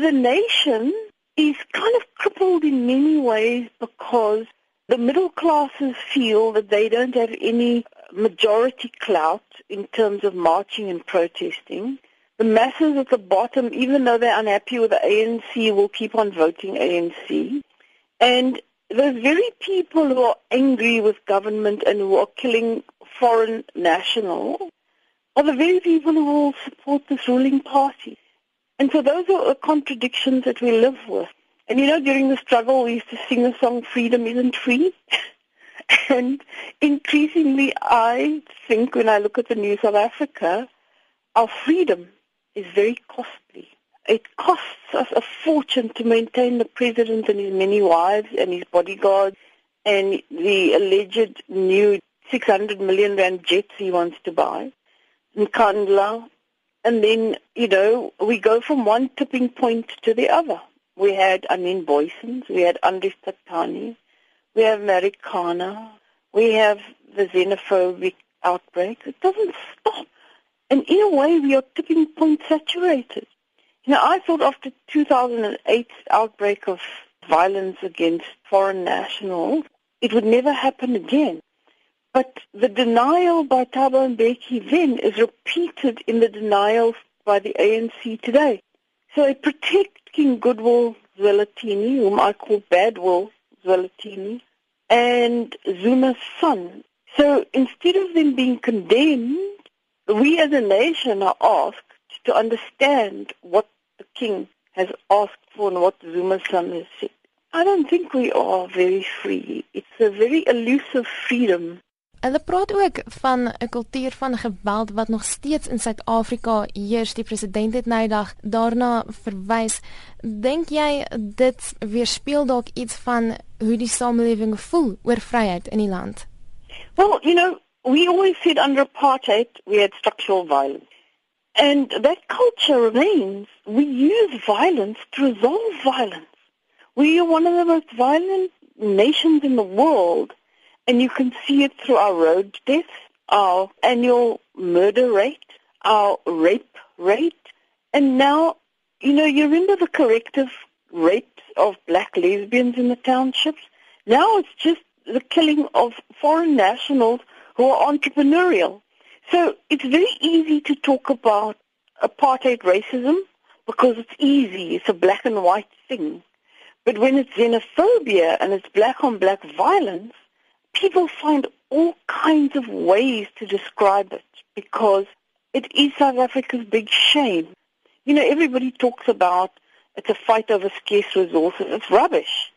The nation is kind of crippled in many ways because the middle classes feel that they don't have any majority clout in terms of marching and protesting. The masses at the bottom, even though they're unhappy with the ANC, will keep on voting ANC. And those very people who are angry with government and who are killing foreign nationals are the very people who will support this ruling party. And so those are contradictions that we live with. And you know, during the struggle, we used to sing the song Freedom Isn't Free. and increasingly, I think when I look at the new South Africa, our freedom is very costly. It costs us a fortune to maintain the president and his many wives and his bodyguards and the alleged new 600 million rand jets he wants to buy in Nkandla. And then, you know, we go from one tipping point to the other. We had Anene Booysens, we had Andries Tatane, we have Marikana, we have the xenophobic outbreak. It doesn't stop. And in a way, we are tipping point saturated. You know, I thought after 2008 outbreak of violence against foreign nationals, it would never happen again. But the denial by Thabo Mbeki then is repeated in the denial by the ANC today. So they protect King Goodwill Zwelithini, whom I call Badwill Zwelithini, and Zuma's son. So instead of them being condemned, we as a nation are asked to understand what the king has asked for and what Zuma's son has said. I don't think we are very free. It's a very elusive freedom. Hulle praat ook van 'n kultuur van geweld wat nog steeds in Suid-Afrika heers. Die president het nou dag daarna verwys. Dink jy dit weerspieël dalk iets van hoe die samelewing voel oor vryheid in die land? Well, you know, we always said under apartheid we had structural violence. And that culture remains. We use violence to resolve violence. We are one of the most violent nations in the world, and you can see it through our road deaths, our annual murder rate, our rape rate, and now, you know, you remember the corrective rape of black lesbians in the townships? Now it's just the killing of foreign nationals who are entrepreneurial. So it's very easy to talk about apartheid racism because it's easy. It's a black and white thing. But when it's xenophobia and it's black on black violence, people find all kinds of ways to describe it because it is South Africa's big shame. You know, everybody talks about it's a fight over scarce resources. It's rubbish.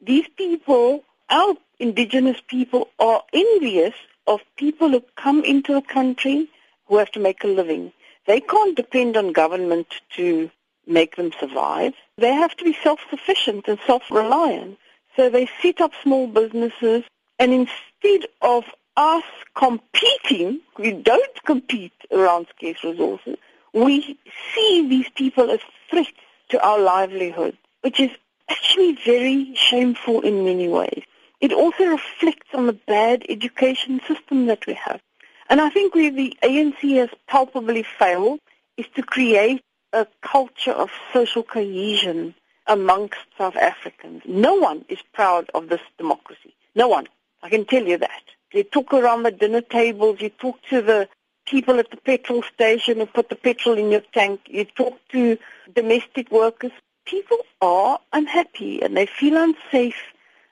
These people, our indigenous people, are envious of people who come into the country who have to make a living. They can't depend on government to make them survive. They have to be self-sufficient and self-reliant. So they set up small businesses and instead of us competing, we don't compete around scarce resources. We see these people as threats to our livelihood, which is actually very shameful in many ways. It also reflects on the bad education system that we have. And I think where the ANC has palpably failed is to create a culture of social cohesion amongst South Africans. No one is proud of this democracy. No one. I can tell you that. You talk around the dinner tables, you talk to the people at the petrol station who put the petrol in your tank, you talk to domestic workers. People are unhappy and they feel unsafe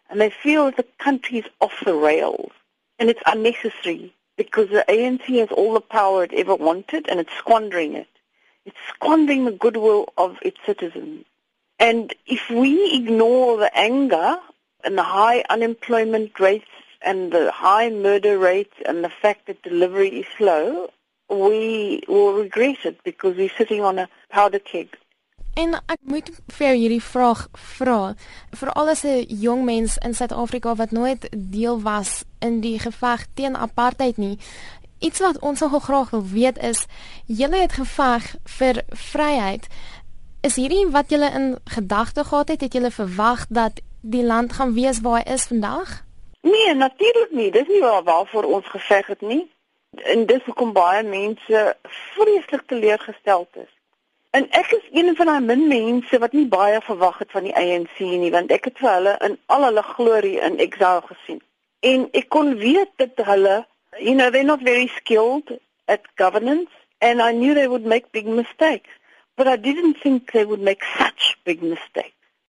and they feel the country is off the rails and it's unnecessary because the ANC has all the power it ever wanted and it's squandering it. It's squandering the goodwill of its citizens. And if we ignore the anger and the high unemployment rates and the high murder rates and the fact that delivery is slow, we will regret it because we're sitting on a powder keg. En ek moet vir hierdie vraag vra. Veral as 'n jong mens in Suid-Afrika wat nooit deel was in die geveg teen apartheid nie. Iets wat ons nogal graag wil weet is, julle het geveg vir vryheid. Is hierdie wat julle in gedagte gehad het, het julle verwag dat die land gaan wees waar hy is vandag? Nee, natuurlik nie. Dis nie waar waarvoor ons geveg het nie. En dis hoekom baie mense vreeslik teleurgesteld is. En ek is een van daai min mense wat nie baie verwag het van die ANC nie, want ek het vir hulle in al hulle glorie in exile gesien. En ek kon weet dat hulle, you know, they're not very skilled at governance and I knew they would make big mistakes, but I didn't think they would make such big mistakes.